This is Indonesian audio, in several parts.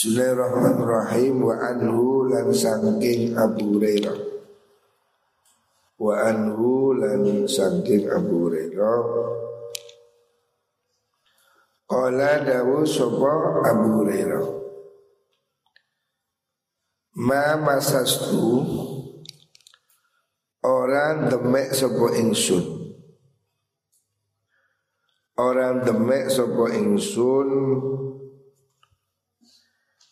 Bismillahirrahmanirrahim. Wa anhu lan sangking Abu Hurairah. Wa anhu lan sangking Abu Hurairah. Qala dawu sapa Abu Hurairah. Ma masastu Orang demek sapa ingsun. Orang demek sapa ingsun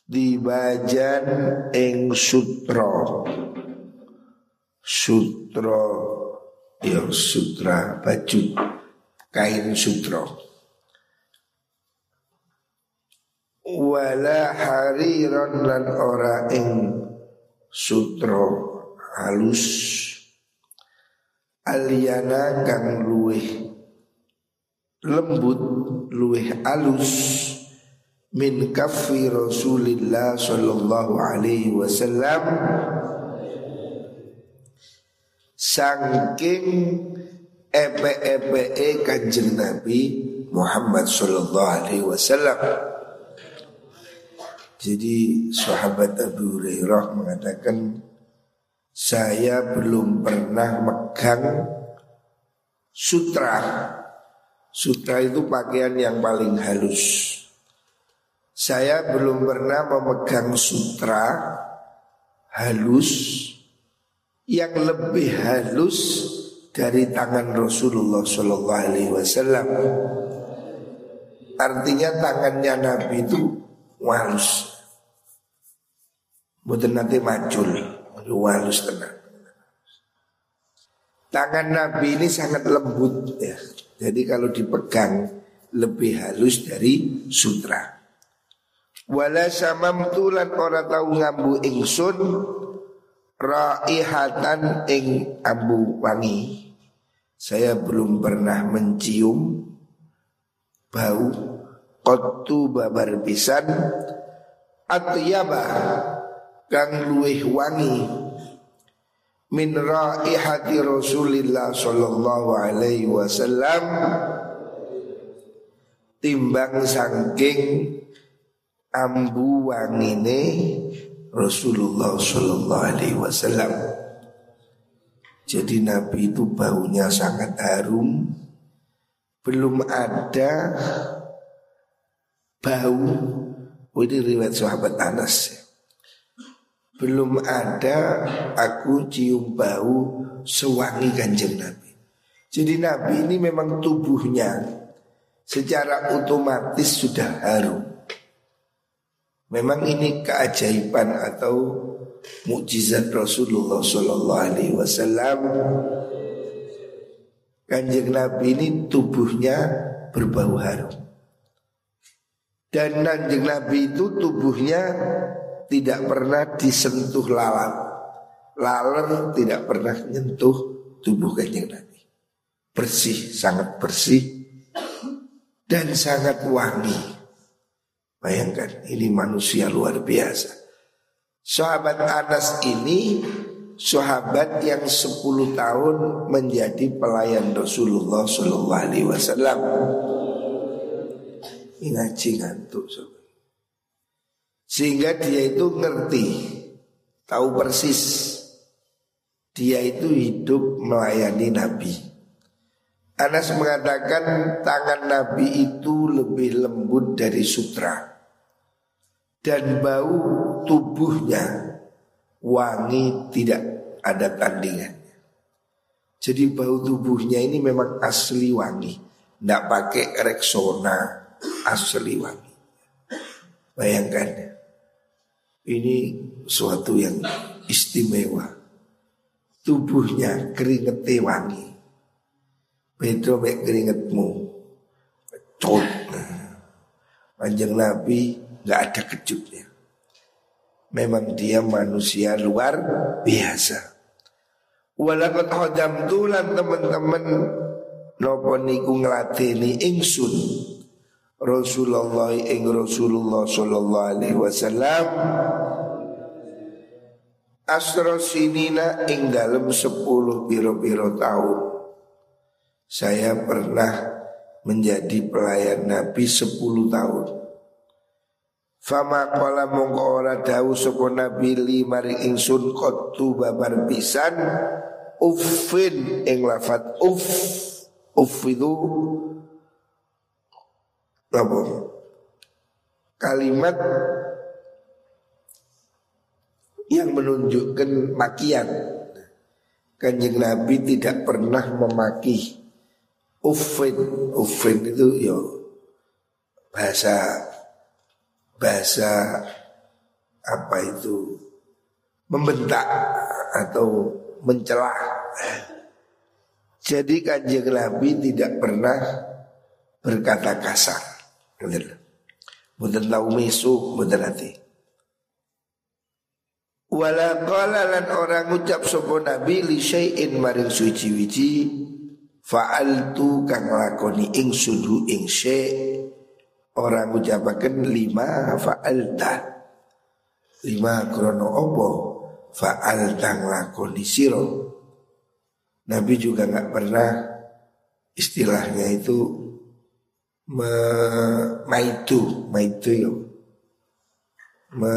di bajan ing sutra. Sutra ya sutra baju kain sutra. Wala hariran lan ora ing sutra halus. Aliana kang luweh lembut luweh alus min kafi Rasulillah sallallahu alaihi wasallam saking epe-epe kanjeng Nabi Muhammad sallallahu alaihi wasallam jadi sahabat Abu Hurairah mengatakan saya belum pernah megang sutra. Sutra itu pakaian yang paling halus. Saya belum pernah memegang sutra halus yang lebih halus dari tangan Rasulullah Shallallahu Alaihi Wasallam. Artinya tangannya Nabi itu halus. Bukan nanti macul, halus tenang. Tangan Nabi ini sangat lembut ya. Jadi kalau dipegang lebih halus dari sutra. Wala samamtu lan ora tau ngambu ingsun raihatan ing ambu wangi. Saya belum pernah mencium bau qattu babar pisan atyaba kang luweh wangi min raihati Rasulillah sallallahu alaihi wasallam timbang sangking ambu wangine Rasulullah Shallallahu Alaihi Wasallam. Jadi Nabi itu baunya sangat harum, belum ada bau. Oh, ini riwayat sahabat Anas. Belum ada aku cium bau sewangi kanjeng Nabi. Jadi Nabi ini memang tubuhnya secara otomatis sudah harum. Memang ini keajaiban atau mukjizat Rasulullah Sallallahu Alaihi Wasallam. Kanjeng Nabi ini tubuhnya berbau harum. Dan kanjeng Nabi itu tubuhnya tidak pernah disentuh lalat. Laler tidak pernah menyentuh tubuh kanjeng Nabi. Bersih, sangat bersih dan sangat wangi. Bayangkan ini manusia luar biasa. Sahabat Anas ini sahabat yang 10 tahun menjadi pelayan Rasulullah Shallallahu Alaihi Wasallam. Ngaji ngantuk Sehingga dia itu ngerti, tahu persis dia itu hidup melayani Nabi. Anas mengatakan tangan Nabi itu lebih lembut dari sutra dan bau tubuhnya wangi tidak ada tandingannya. Jadi bau tubuhnya ini memang asli wangi, tidak pakai Rexona, asli wangi. Bayangkan ini suatu yang istimewa. Tubuhnya keringetnya wangi. Beda mek keringetmu. Cot. Panjang Nabi nggak ada kejutnya. Memang dia manusia luar biasa. Walakot hodam tulan teman-teman nopo niku ngelatini ingsun Rasulullah ing Rasulullah sallallahu alaihi wasallam Asro sinina ing dalam sepuluh biro-biro tahun saya pernah menjadi pelayan Nabi 10 tahun. Fama kala mongko ora dawu sapa nabi li maring ingsun qattu babar pisan uffin ing lafat uff uff itu apa? Kalimat yang menunjukkan makian. Kanjeng Nabi tidak pernah memaki uffin uffin itu yo bahasa bahasa apa itu membentak atau mencelah. Jadi kanjeng Nabi tidak pernah berkata kasar. Mungkin tahu mesu, mungkin hati. Wala orang ucap sapa nabi li syai'in maring suci-wici fa'altu kang lakoni ing sudu ing Orang ucapakan lima fa'alta. Lima krono opo Fa'alta ngelakoni siro Nabi juga nggak pernah Istilahnya itu me, Maitu Maitu yo me,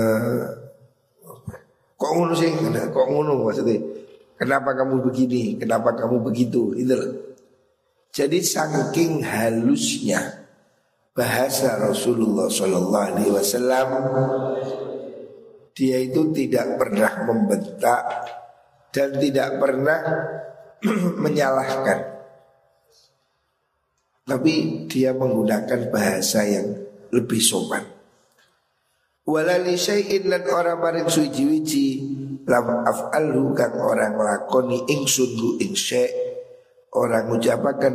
Kok ngono sih? Kok ngono maksudnya? Kenapa kamu begini? Kenapa kamu begitu? Itu Jadi saking halusnya bahasa Rasulullah Shallallahu Alaihi Wasallam dia itu tidak pernah membentak dan tidak pernah menyalahkan. Tapi dia menggunakan bahasa yang lebih sopan. Walali syai'in lan orang maring suci wici lam af'alhu kang orang lakoni ing sundu ing syai' orang ucapakan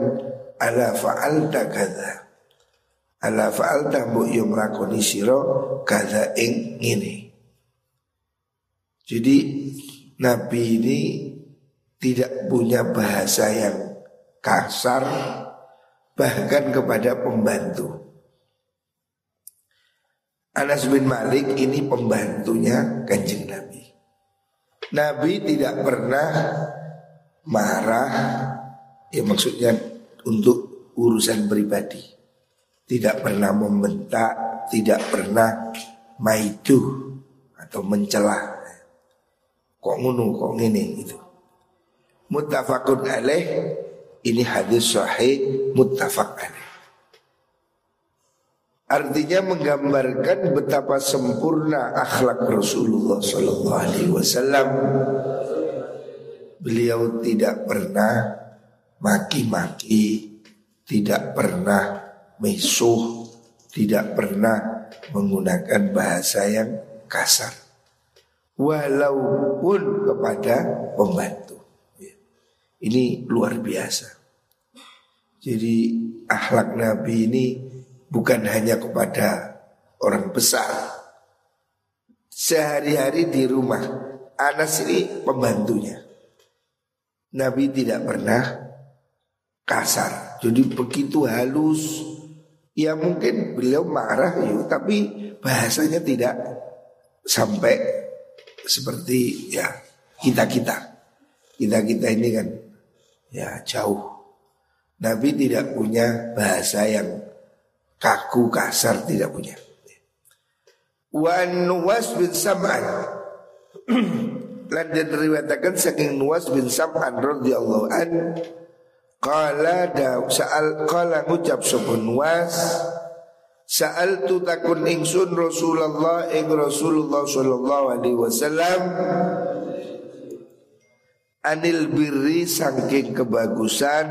ala fa'alta kadza ala faal tambu yung lakoni siro kada ing ini. Jadi Nabi ini tidak punya bahasa yang kasar bahkan kepada pembantu. Anas bin Malik ini pembantunya kanjeng Nabi. Nabi tidak pernah marah, ya maksudnya untuk urusan pribadi tidak pernah membentak, tidak pernah maitu atau mencela. Kok ngunu, kok ngene itu. Muttafaqun alaih ini hadis sahih muttafaq alaih. Artinya menggambarkan betapa sempurna akhlak Rasulullah Sallallahu Alaihi Wasallam. Beliau tidak pernah maki-maki, tidak pernah mesuh, tidak pernah menggunakan bahasa yang kasar. Walaupun kepada pembantu. Ya. Ini luar biasa. Jadi akhlak Nabi ini bukan hanya kepada orang besar. Sehari-hari di rumah Anas ini pembantunya. Nabi tidak pernah kasar. Jadi begitu halus, Ya mungkin beliau marah ya, tapi bahasanya tidak sampai seperti ya kita-kita. Kita-kita ini kan ya jauh. Nabi tidak punya bahasa yang kaku kasar tidak punya. Wan Nuwas bin Sam'an Lan dan riwayatakan saking Nuwas bin Sam'an radhiyallahu an Qala daw sa'al qala ngucap sapa was Sa'al tu takun ingsun Rasulullah ing Rasulullah sallallahu alaihi wasallam anil birri saking kebagusan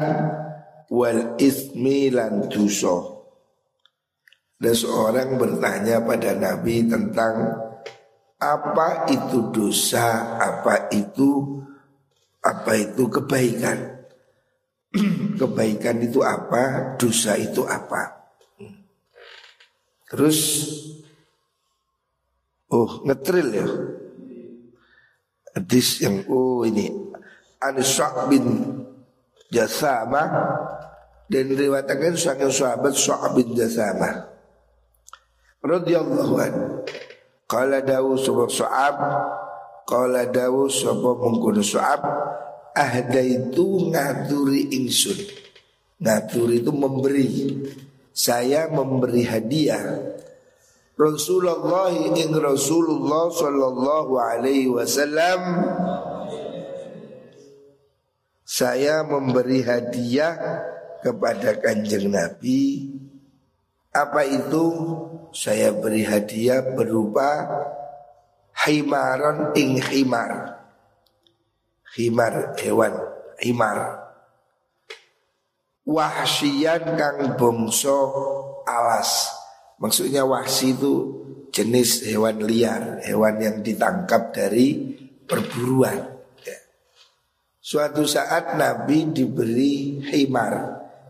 wal ismi lan dosa. Dan seorang bertanya pada Nabi tentang apa itu dosa, apa itu apa itu kebaikan. kebaikan itu apa, dosa itu apa. Terus oh ngetril ya. Hadis yang oh ini Anis bin Jasama dan diriwayatkan sang sahabat Sa'ab bin Jasama radhiyallahu an. Qala dawu sapa Sa'ab qala dawu sapa mungkun Sa'ab ahda itu ngaturi ingsun Ngaturi itu memberi. Saya memberi hadiah. Rasulullah ing Rasulullah sallallahu alaihi wasallam saya memberi hadiah kepada kanjeng Nabi. Apa itu? Saya beri hadiah berupa himaron ing himar himar hewan himar wahsyian kang bongso alas Maksudnya wahsi itu jenis hewan liar, hewan yang ditangkap dari perburuan. Ya. Suatu saat Nabi diberi himar,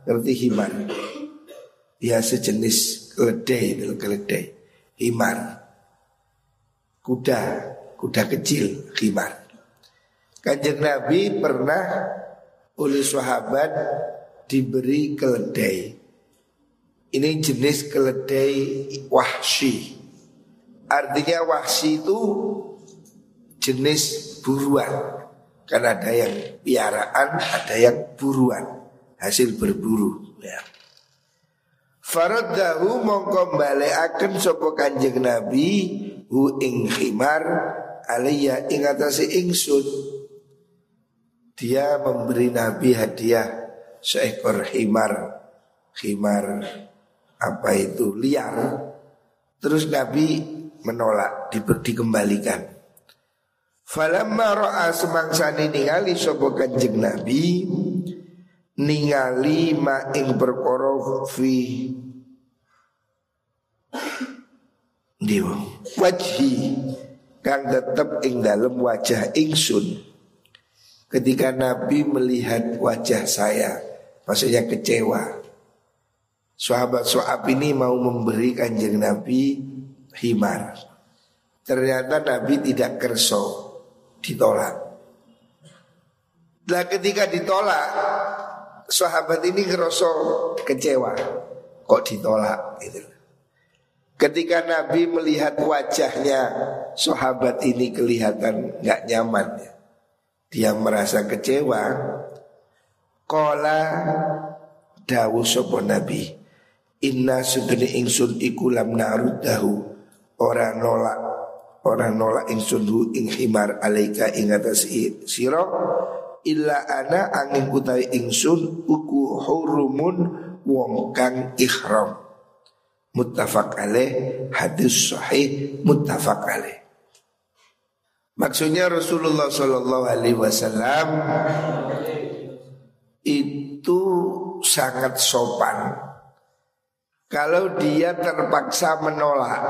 ngerti himar? Ya sejenis keledai itu keledai, himar. Kuda, kuda kecil, himar. Kanjeng Nabi pernah oleh sahabat diberi keledai ini jenis keledai wahsi. Artinya wahsi itu jenis buruan. Karena ada yang piaraan, ada yang buruan. Hasil berburu. Ya. Faradahu mongko akan sopo kanjeng Nabi hu ing khimar alaiya ing ingsun. Dia memberi Nabi hadiah seekor himar. Himar apa itu liar. Terus Nabi menolak, di, dikembalikan. Falamma ra'a semangsani ningali sapa Kanjeng Nabi ningali ma ing perkara fi Diwa wajhi kang tetep ing dalam wajah ingsun ketika Nabi melihat wajah saya maksudnya kecewa Sahabat Soab ini mau memberi kanjeng Nabi himar. Ternyata Nabi tidak kerso, ditolak. Nah ketika ditolak, sahabat ini ngerasa kecewa. Kok ditolak gitu. Ketika Nabi melihat wajahnya sahabat ini kelihatan nggak nyaman ya. Dia merasa kecewa. Kola dawu sopo Nabi Inna sudene ingsun iku lam naruddahu ora nolak ora nolak ingsun hu ing himar alaika ing atas sira illa ana angin utawi ingsun uku hurumun wong kang ihram muttafaq alaih hadis sahih muttafaq alaih Maksudnya Rasulullah Shallallahu Alaihi Wasallam itu sangat sopan kalau dia terpaksa menolak,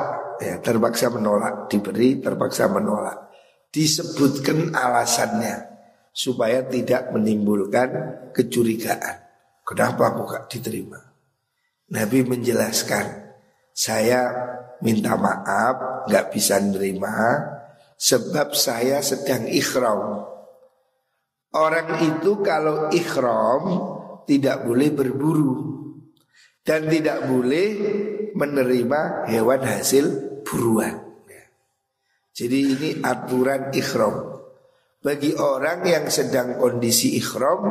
ya terpaksa menolak, diberi terpaksa menolak, disebutkan alasannya supaya tidak menimbulkan kecurigaan. Kenapa gak diterima? Nabi menjelaskan, saya minta maaf, nggak bisa nerima, sebab saya sedang ikhram. Orang itu kalau ikhram tidak boleh berburu dan tidak boleh menerima hewan hasil buruan. Jadi ini aturan ikhram. Bagi orang yang sedang kondisi ikhram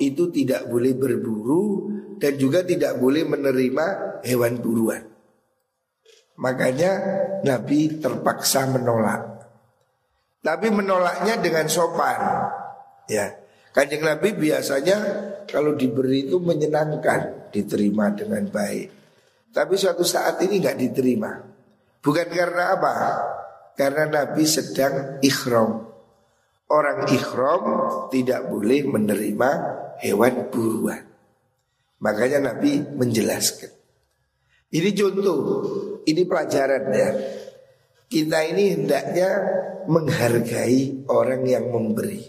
itu tidak boleh berburu dan juga tidak boleh menerima hewan buruan. Makanya Nabi terpaksa menolak. Tapi menolaknya dengan sopan. Ya, Kanjeng Nabi biasanya kalau diberi itu menyenangkan, diterima dengan baik. Tapi suatu saat ini nggak diterima. Bukan karena apa? Karena Nabi sedang ikhram. Orang ikhram tidak boleh menerima hewan buruan. Makanya Nabi menjelaskan. Ini contoh, ini pelajaran ya. Kita ini hendaknya menghargai orang yang memberi.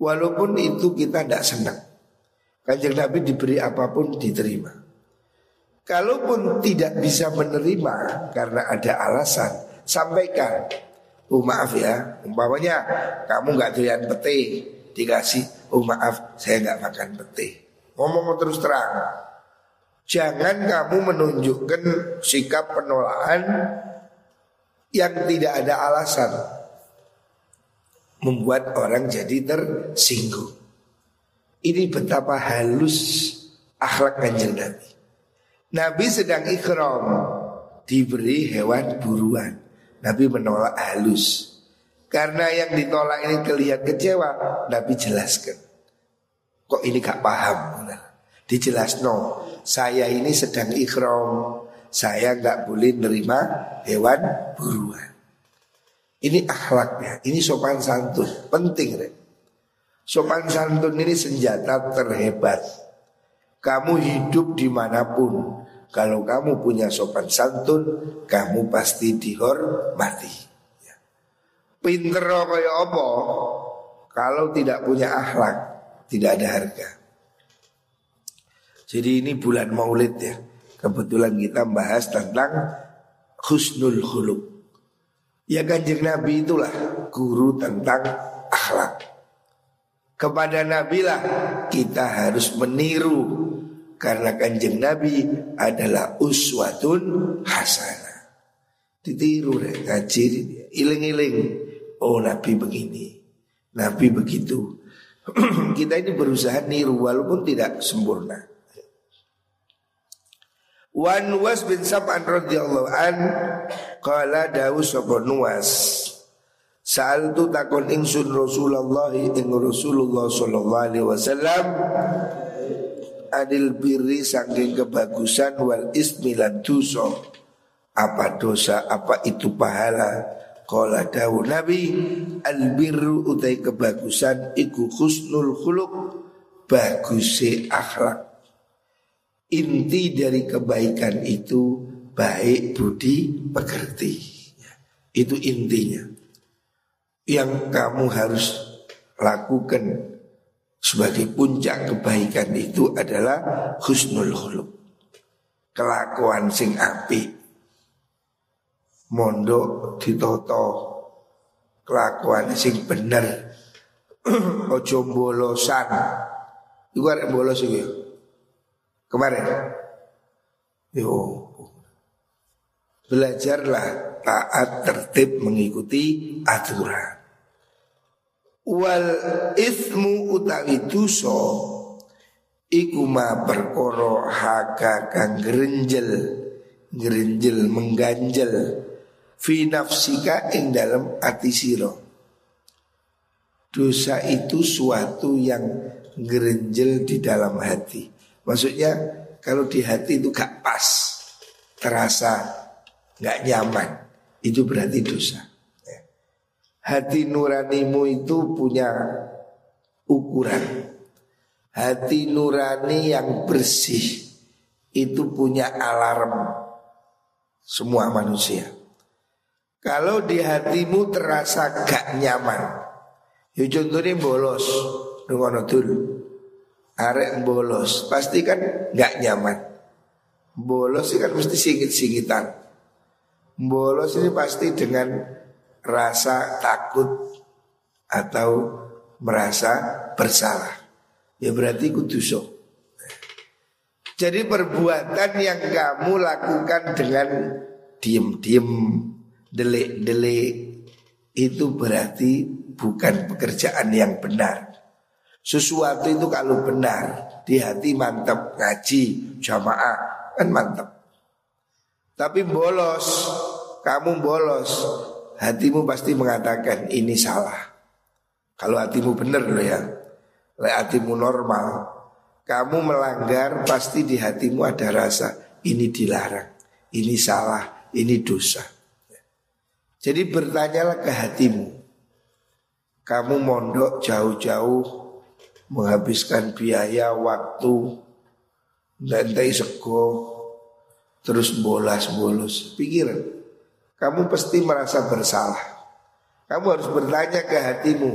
Walaupun itu kita tidak senang. Kanjeng Nabi diberi apa pun diterima. Kalaupun tidak bisa menerima karena ada alasan, sampaikan. Oh maaf ya, umpamanya kamu nggak doyan pete, dikasih, oh maaf saya nggak makan pete. Ngomong terus terang, jangan kamu menunjukkan sikap penolakan yang tidak ada alasan membuat orang jadi tersinggung. Ini betapa halus akhlak kanjeng Nabi. Nabi sedang ikhram, diberi hewan buruan. Nabi menolak halus. Karena yang ditolak ini kelihatan kecewa, Nabi jelaskan. Kok ini gak paham? Dijelas no, saya ini sedang ikhram, saya nggak boleh nerima hewan buruan. Ini akhlaknya, ini sopan santun, penting deh. Sopan santun ini senjata terhebat. Kamu hidup di mana pun, kalau kamu punya sopan santun, kamu pasti dihormati. Ya. Pinter kayak apa? Kalau tidak punya akhlak, tidak ada harga. Jadi ini bulan Maulid ya. Kebetulan kita bahas tentang husnul khuluq. Ya kanjeng Nabi itulah guru tentang akhlak. Kepada Nabi lah kita harus meniru karena kanjeng Nabi adalah uswatun hasanah. Ditiru deh, ngaji iling-iling. Oh Nabi begini, Nabi begitu. kita ini berusaha niru walaupun tidak sempurna. Wan was bin Sab'an radhiyallahu an qala dawu sapa Nuwas. Sa'al tu takon ingsun Rasulullah ing Rasulullah sallallahu alaihi wasallam adil birri saking kebagusan wal ismi lan dosa. Apa dosa apa itu pahala? Kala dawu Nabi al birru utai kebagusan iku husnul khuluq bagusi akhlak Inti dari kebaikan itu baik budi pekerti. Ya, itu intinya. Yang kamu harus lakukan sebagai puncak kebaikan itu adalah husnul khuluq. Kelakuan sing api. Mondok ditoto. Kelakuan sing bener. Ojo bolosan. Arek bolos iki. Kemarin. Yo. Belajarlah taat tertib mengikuti aturan. Wal ismu utawi duso Iku ma perkoro haka kang gerenjel Gerenjel mengganjel Fi nafsika ing dalam ati siro Dosa itu suatu yang gerenjel di dalam hati Maksudnya kalau di hati itu gak pas, terasa gak nyaman, itu berarti dosa. Ya. Hati nuranimu itu punya ukuran. Hati nurani yang bersih itu punya alarm semua manusia. Kalau di hatimu terasa gak nyaman, ya contohnya bolos, dulu arek bolos pasti kan nggak nyaman. Bolos kan mesti singit-singitan. Bolos ini pasti dengan rasa takut atau merasa bersalah. Ya berarti kuduso. Jadi perbuatan yang kamu lakukan dengan diem-diem, delik-delik itu berarti bukan pekerjaan yang benar. Sesuatu itu kalau benar di hati mantap ngaji jamaah kan mantap. Tapi bolos, kamu bolos, hatimu pasti mengatakan ini salah. Kalau hatimu benar loh ya, kalau hatimu normal, kamu melanggar pasti di hatimu ada rasa ini dilarang, ini salah, ini dosa. Jadi bertanyalah ke hatimu. Kamu mondok jauh-jauh menghabiskan biaya, waktu, nanti sego, terus bolas-bolos. Pikiran, kamu pasti merasa bersalah. Kamu harus bertanya ke hatimu,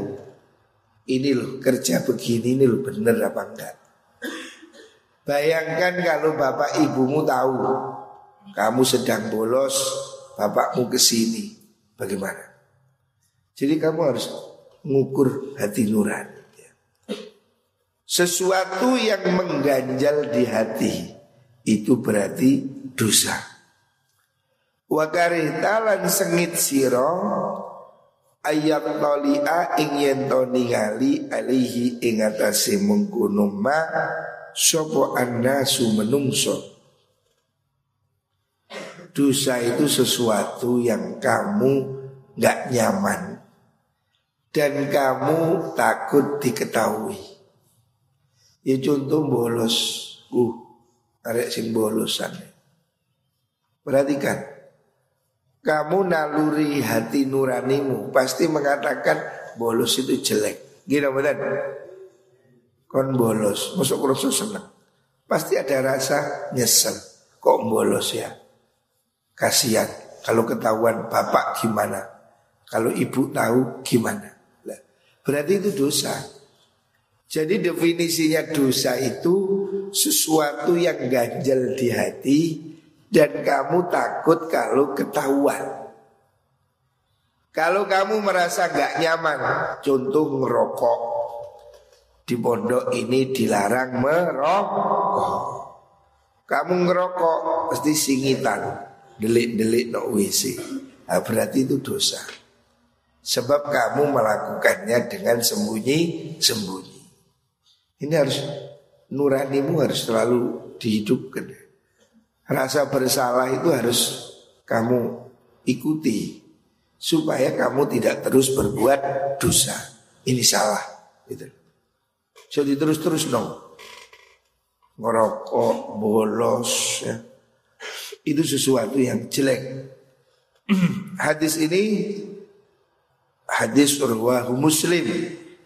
ini loh kerja begini ini loh bener apa enggak. Bayangkan kalau bapak ibumu tahu kamu sedang bolos, bapakmu ke sini, bagaimana? Jadi kamu harus mengukur hati nurani. Sesuatu yang mengganjal di hati itu berarti dosa. Wa talan sengit siro ayat tolia ing yen to ningali alihi ing atase ma sapa annasu menungso Dosa itu sesuatu yang kamu nggak nyaman dan kamu takut diketahui. Ya contoh bolos, uh, arek sing bolosan. Perhatikan, kamu naluri hati nuranimu pasti mengatakan bolos itu jelek. Gila benar? Kon bolos, masuk kursus senang. Pasti ada rasa nyesel. Kok bolos ya? Kasihan. Kalau ketahuan bapak gimana? Kalau ibu tahu gimana? Berarti itu dosa. Jadi definisinya dosa itu sesuatu yang ganjel di hati dan kamu takut kalau ketahuan. Kalau kamu merasa gak nyaman, contoh merokok, di pondok ini dilarang merokok. Kamu ngerokok pasti singitan, delik-delik no WC. Nah, berarti itu dosa. Sebab kamu melakukannya dengan sembunyi-sembunyi. Ini harus nuranimu harus selalu dihidupkan. Rasa bersalah itu harus kamu ikuti supaya kamu tidak terus berbuat dosa. Ini salah, gitu. Jadi terus-terus dong. Ngerokok, bolos ya. Itu sesuatu yang jelek. hadis ini hadis urwahu muslim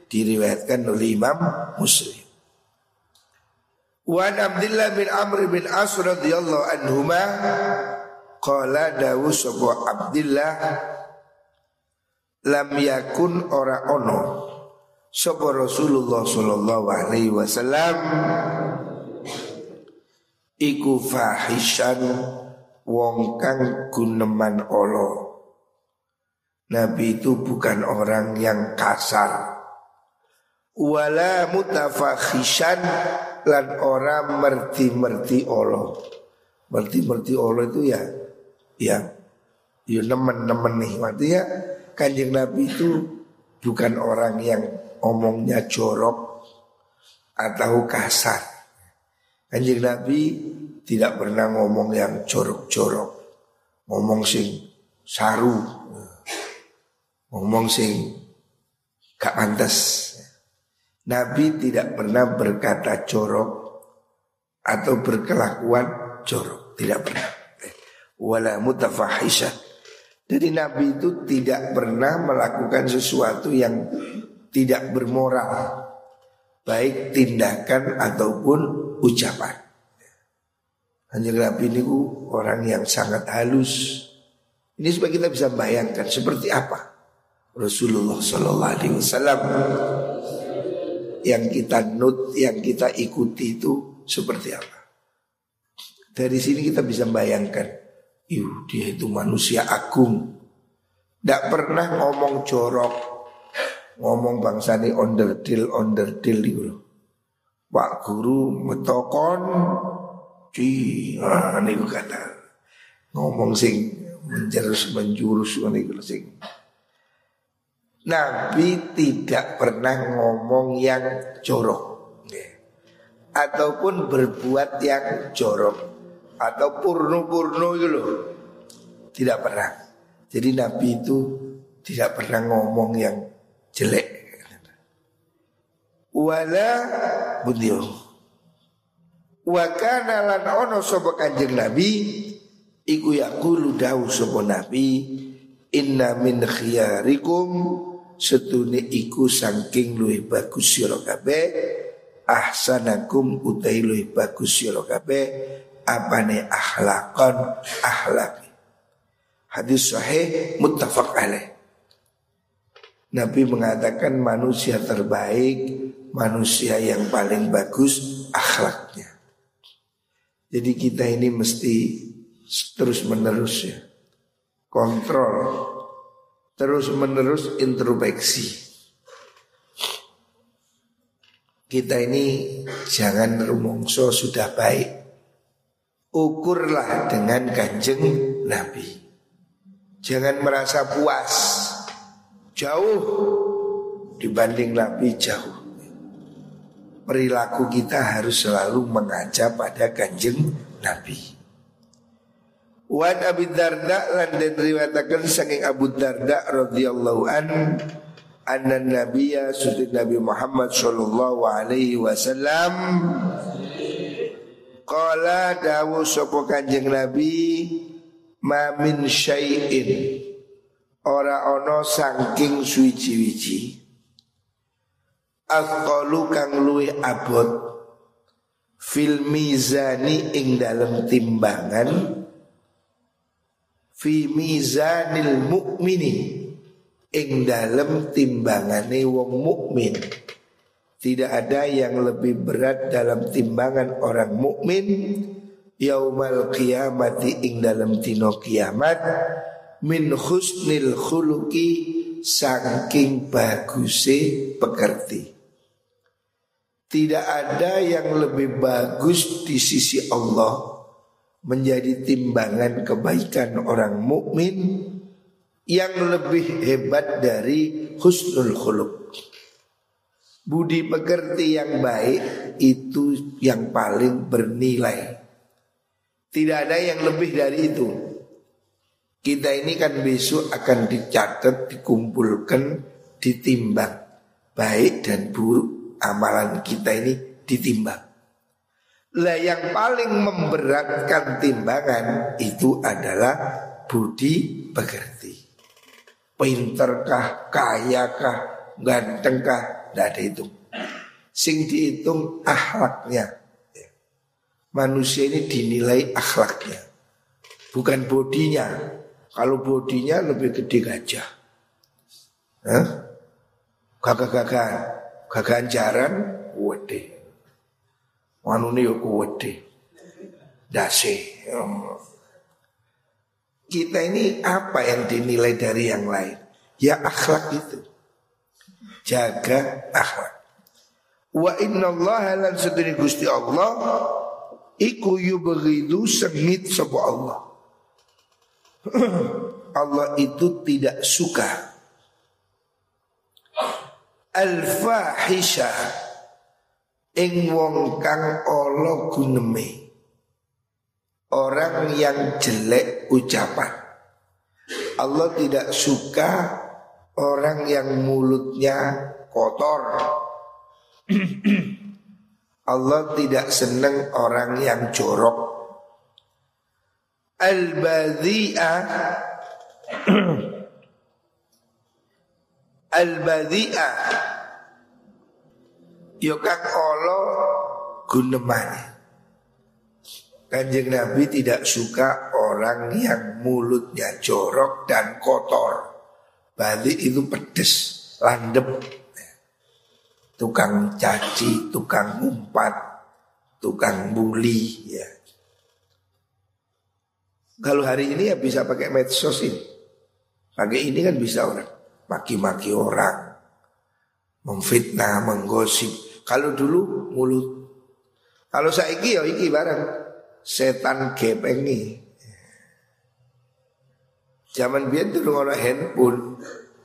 diriwayatkan oleh Imam Muslim. Wan Abdullah bin Amr bin As radhiyallahu anhuma qala dawu sapa Abdullah lam yakun ora ono Sapa Rasulullah sallallahu alaihi wasallam iku fahishan wong kang guneman Allah. Nabi itu bukan orang yang kasar. Wala mutafakhishan lan orang merti-merti Allah. Merti-merti Allah itu ya ya ya nemen-nemen nih. Artinya kanjeng Nabi itu bukan orang yang omongnya jorok atau kasar. Kanjeng Nabi tidak pernah ngomong yang jorok-jorok. Ngomong sing saru. Ngomong sing gak pantas. Nabi tidak pernah berkata jorok atau berkelakuan jorok. Tidak pernah. Wala mutafahishan. Jadi Nabi itu tidak pernah melakukan sesuatu yang tidak bermoral baik tindakan ataupun ucapan. Hanya Nabi ini orang yang sangat halus. Ini supaya kita bisa bayangkan seperti apa Rasulullah Shallallahu Alaihi Wasallam yang kita nut, yang kita ikuti itu seperti apa. Dari sini kita bisa bayangkan, Yuh, dia itu manusia agung. Tidak pernah ngomong jorok, ngomong bangsa ini onderdil onderdil itu loh. Pak guru metokon ci ah niku kata ngomong sing menjerus menjurus niku sing Nabi tidak pernah ngomong yang jorok. Ataupun berbuat yang jorok. Atau purno-purno itu loh. Tidak pernah. Jadi Nabi itu tidak pernah ngomong yang jelek. Wala bundio. Wa lan ono sapa Kanjeng Nabi? Iku yaqulu dawu sapa Nabi inna min khiyarikum setune iku saking luwih bagus sira kabeh ahsanakum utai luwih bagus sira kabeh apane akhlakon akhlak hadis sahih muttafaq alaih Nabi mengatakan manusia terbaik, manusia yang paling bagus akhlaknya. Jadi kita ini mesti terus menerus ya kontrol, terus menerus introspeksi. Kita ini jangan rumongso sudah baik. Ukurlah dengan kanjeng Nabi. Jangan merasa puas jauh dibanding Nabi jauh. Perilaku kita harus selalu mengaca pada kanjeng Nabi. Wan Abi Darda lan den riwayataken saking Abu Darda radhiyallahu an anna nabiyya sunnah Nabi Muhammad sallallahu alaihi wasallam qala dawu sapa Kanjeng Nabi ma min syai'in. Ora ana saking suci-wici Aqalu kang luwih abot fil mizani ing dalam timbangan fi mizanil mukmini ing dalam timbangane wong mukmin. Tidak ada yang lebih berat dalam timbangan orang mukmin. Yaumal qiyamati ing dalam tino kiamat. Min husnil khuluki saking baguse pekerti. Tidak ada yang lebih bagus di sisi Allah menjadi timbangan kebaikan orang mukmin yang lebih hebat dari husnul khuluq. Budi pekerti yang baik itu yang paling bernilai. Tidak ada yang lebih dari itu. Kita ini kan besok akan dicatat, dikumpulkan, ditimbang baik dan buruk amalan kita ini ditimbang. Lah yang paling memberatkan timbangan itu adalah budi pekerti. Pinterkah, kayakah, gantengkah, tidak ada itu. Sing dihitung akhlaknya. Manusia ini dinilai akhlaknya, bukan bodinya. Kalau bodinya lebih gede gajah. Hah? Gagah-gagahan keganjaran wede. Manune yo wede. Dase. Kita ini apa yang dinilai dari yang lain? Ya akhlak itu. Jaga akhlak. Wa inna Allah lan sedini Gusti Allah iku yubghidu sengit sapa Allah. Allah itu tidak suka al-fahisha ing wong kang ala guneme. Orang yang jelek ucapan. Allah tidak suka orang yang mulutnya kotor. Allah tidak senang orang yang jorok. Al-badhi'ah al-badhi'ah yo kang Allah gunemane. Kanjeng Nabi tidak suka orang yang mulutnya jorok dan kotor. Bali itu pedes, landep. Tukang caci, tukang umpat, tukang bully ya. Kalau hari ini ya bisa pakai medsos ini. Pakai ini kan bisa orang maki-maki orang, memfitnah, menggosip, kalau dulu mulut. Kalau saya iki ya iki barang setan gepengi. Zaman biar dulu orang handphone,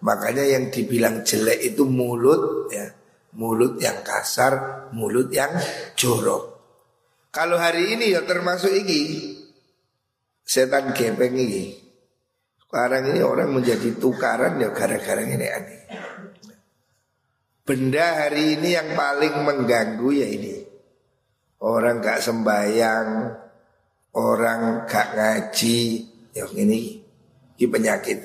makanya yang dibilang jelek itu mulut ya, mulut yang kasar, mulut yang jorok. Kalau hari ini ya termasuk iki setan gepeng ini. Sekarang ini orang menjadi tukaran ya gara-gara ini aneh. Benda hari ini yang paling mengganggu ya ini. Orang gak sembayang Orang gak ngaji. Ya ini Ini penyakit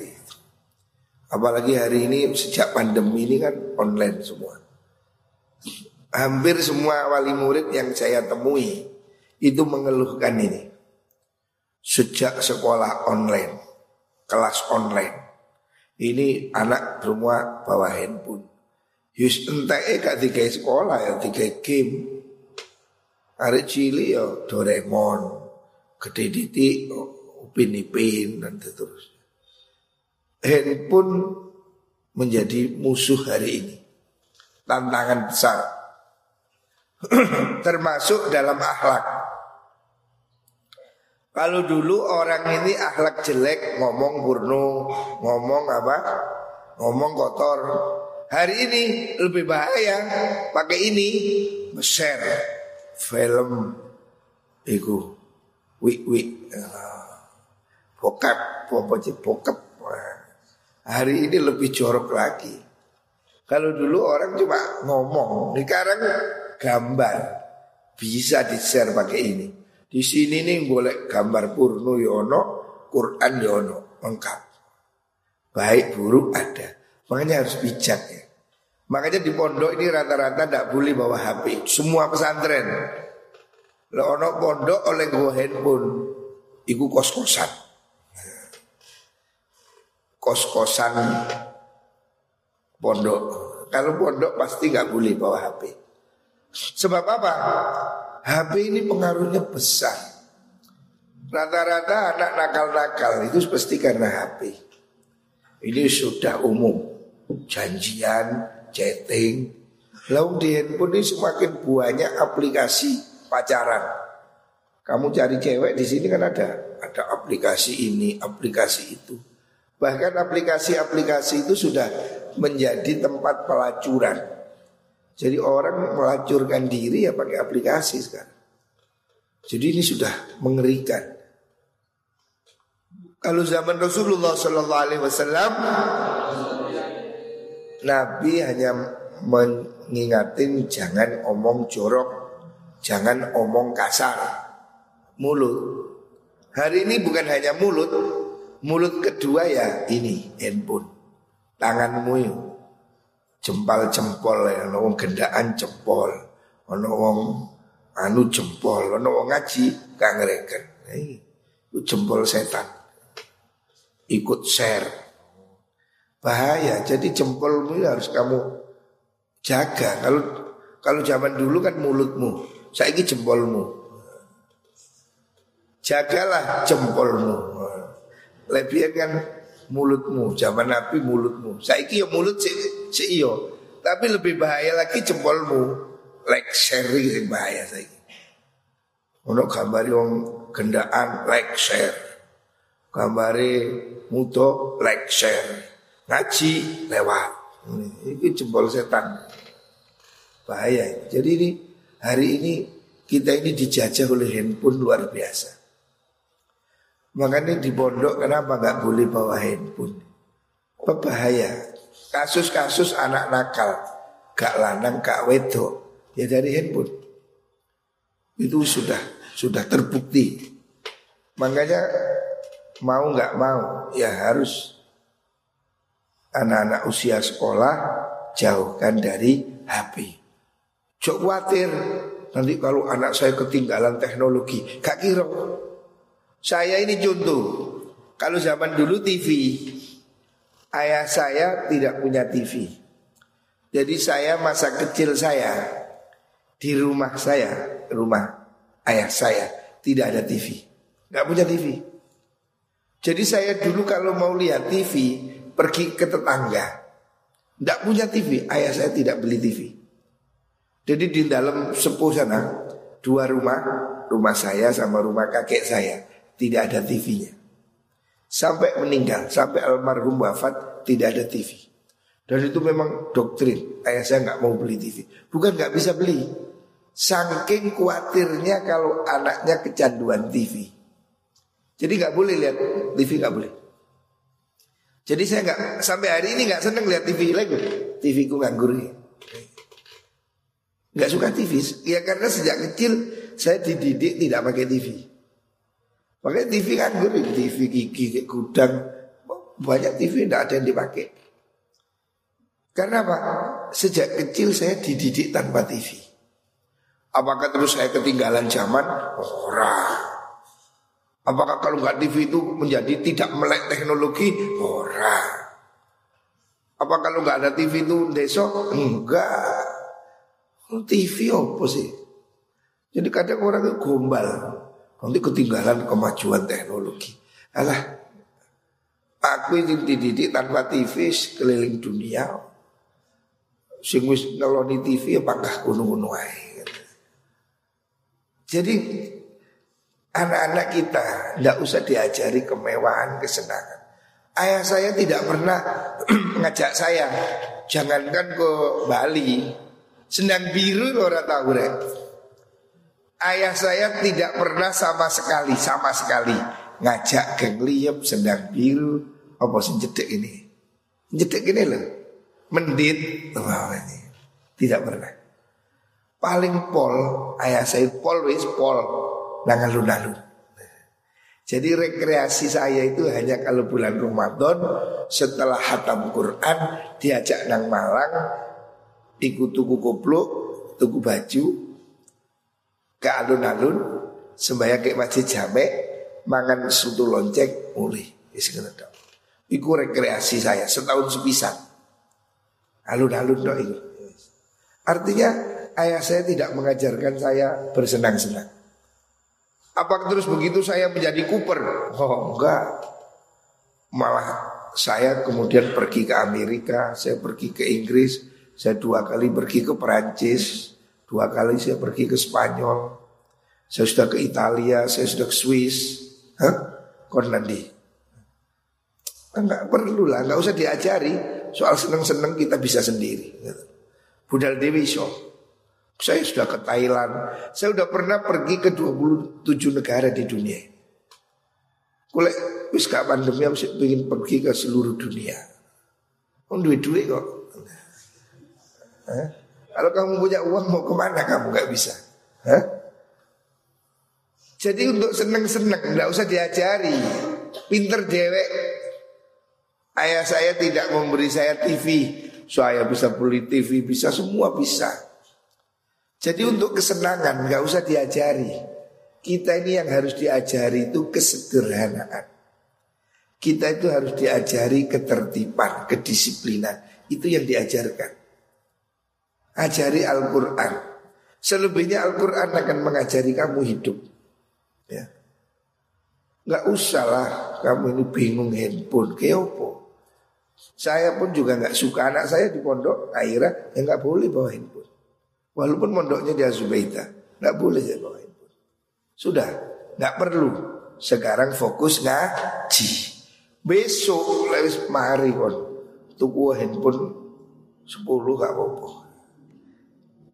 Apalagi hari ini sejak pandemi ini kan online semua. Hampir semua wali murid yang saya temui Itu mengeluhkan ini. Sejak sekolah online Kelas online Ini anak semua bawa handphone Yus enteke gak tiga sekolah ya tiga game. Arek cili ya Doraemon, gede titik, Upin Ipin dan seterusnya. Handphone menjadi musuh hari ini. Tantangan besar. Termasuk dalam akhlak. Kalau dulu orang ini akhlak jelek, ngomong burno, ngomong apa? Ngomong kotor, Hari ini lebih bahaya pakai ini share film iku wik wik bokap, popoje bokap. hari ini lebih jorok lagi. Kalau dulu orang cuma ngomong, sekarang gambar bisa di share pakai ini. Di sini nih boleh gambar Purno Yono, Quran Yono lengkap. Baik buruk ada. Makanya harus bijak ya. Makanya di pondok ini rata-rata tidak boleh bawa HP. Semua pesantren. Ono pondok oleh gua handphone. Iku kos-kosan. Kos-kosan pondok. Kalau pondok pasti nggak boleh bawa HP. Sebab apa? HP ini pengaruhnya besar. Rata-rata anak nakal-nakal itu pasti karena HP. Ini sudah umum. Janjian, chatting. Lalu di handphone ini semakin banyak aplikasi pacaran. Kamu cari cewek di sini kan ada ada aplikasi ini, aplikasi itu. Bahkan aplikasi-aplikasi itu sudah menjadi tempat pelacuran. Jadi orang melacurkan diri ya pakai aplikasi sekarang. Jadi ini sudah mengerikan. Kalau zaman Rasulullah Sallallahu Alaihi Wasallam Nabi hanya mengingatin jangan omong jorok, jangan omong kasar, mulut. Hari ini bukan hanya mulut, mulut kedua ya ini handphone, tanganmu ya, jempal jempol ya, ono gendaan jempol, ono wong anu jempol, ono wong ngaji gak ngereken, itu jempol setan, ikut share bahaya. Jadi jempolmu harus kamu jaga. Kalau kalau zaman dulu kan mulutmu, saya ini jempolmu. Jagalah jempolmu. Lebih kan mulutmu, zaman Nabi mulutmu. Saya ini ya mulut si, si iyo. Tapi lebih bahaya lagi jempolmu. Like share yang bahaya saya. Untuk gambar yang gendaan like share. Gambari muto like share ngaji lewat. Ini jempol setan. Bahaya. Jadi ini hari ini kita ini dijajah oleh handphone luar biasa. Makanya di pondok kenapa nggak boleh bawa handphone? Berbahaya. Kasus-kasus anak nakal, gak lanang, gak wedok, ya dari handphone. Itu sudah sudah terbukti. Makanya mau nggak mau ya harus anak-anak usia sekolah jauhkan dari HP. Jok khawatir nanti kalau anak saya ketinggalan teknologi, kak kira. Saya ini contoh, kalau zaman dulu TV, ayah saya tidak punya TV. Jadi saya masa kecil saya di rumah saya, rumah ayah saya tidak ada TV, nggak punya TV. Jadi saya dulu kalau mau lihat TV pergi ke tetangga. Tidak punya TV, ayah saya tidak beli TV. Jadi di dalam sepuh sana, dua rumah, rumah saya sama rumah kakek saya, tidak ada TV-nya. Sampai meninggal, sampai almarhum wafat, tidak ada TV. Dan itu memang doktrin, ayah saya nggak mau beli TV. Bukan nggak bisa beli, saking khawatirnya kalau anaknya kecanduan TV. Jadi nggak boleh lihat TV nggak boleh. Jadi saya nggak sampai hari ini nggak seneng lihat TV lagi. TV ku nganggur. Nggak suka TV. Ya karena sejak kecil saya dididik tidak pakai TV. Pakai TV nganggur, TV gigi, gudang, banyak TV tidak ada yang dipakai. Karena apa? Sejak kecil saya dididik tanpa TV. Apakah terus saya ketinggalan zaman? Orang. Apakah kalau nggak TV itu menjadi tidak melek teknologi? Ora. Apa kalau nggak ada TV itu besok? Enggak. TV apa sih? Jadi kadang orang itu gombal. Nanti ketinggalan kemajuan teknologi. Alah, aku ini dididik tanpa TV keliling dunia. Sing wis ngeloni TV apakah gunung-gunung Jadi anak-anak kita tidak usah diajari kemewahan, kesenangan. Ayah saya tidak pernah mengajak saya, jangankan ke Bali, senang biru orang tahu. Ayah saya tidak pernah sama sekali, sama sekali ngajak geng liyep sedang biru apa sih jedek ini. Jedek ini loh. Mendit. Wah, ini. Tidak pernah. Paling pol ayah saya pol wis pol nang alun-alun. Jadi rekreasi saya itu hanya kalau bulan Ramadan setelah hatam Quran diajak nang Malang ikut tuku koplo, tuku baju ke alun-alun sembahyang ke masjid jamek mangan sutu lonceng mulai isi Iku rekreasi saya setahun sepisan. Alun-alun dong itu. Artinya ayah saya tidak mengajarkan saya bersenang-senang. Apakah terus begitu saya menjadi kuper? Oh enggak. Malah saya kemudian pergi ke Amerika, saya pergi ke Inggris, saya dua kali pergi ke Perancis, dua kali saya pergi ke Spanyol, saya sudah ke Italia, saya sudah ke Swiss. Hah? Kon nanti. Enggak perlu lah, enggak usah diajari. Soal seneng-seneng kita bisa sendiri. Budal Dewi Show. Saya sudah ke Thailand. Saya sudah pernah pergi ke 27 negara di dunia. Kulek wis gak pandemi aku ingin pergi ke seluruh dunia. Oh duit-duit kok. Hah? Kalau kamu punya uang mau ke mana kamu gak bisa. Hah? Jadi untuk seneng-seneng nggak usah diajari. Pinter dewek. Ayah saya tidak memberi saya TV. Saya bisa beli TV, bisa semua bisa. Jadi untuk kesenangan nggak usah diajari. Kita ini yang harus diajari itu kesederhanaan. Kita itu harus diajari ketertiban, kedisiplinan. Itu yang diajarkan. Ajari Al-Quran. Selebihnya Al-Quran akan mengajari kamu hidup. Ya. Gak usah lah kamu ini bingung handphone. Apa? Saya pun juga nggak suka anak saya di pondok akhirnya ya nggak boleh bawa handphone. Walaupun mondoknya di Azubaita, nggak boleh saya bawa handphone. Sudah, nggak perlu. Sekarang fokus ngaji. Besok lewis mari kon tuku handphone sepuluh gak apa-apa.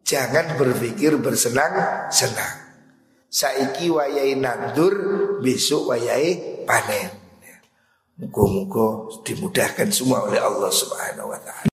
Jangan berpikir bersenang-senang. Saiki wayai nandur, besok wayai panen. Muka-muka dimudahkan semua oleh Allah Subhanahu wa taala.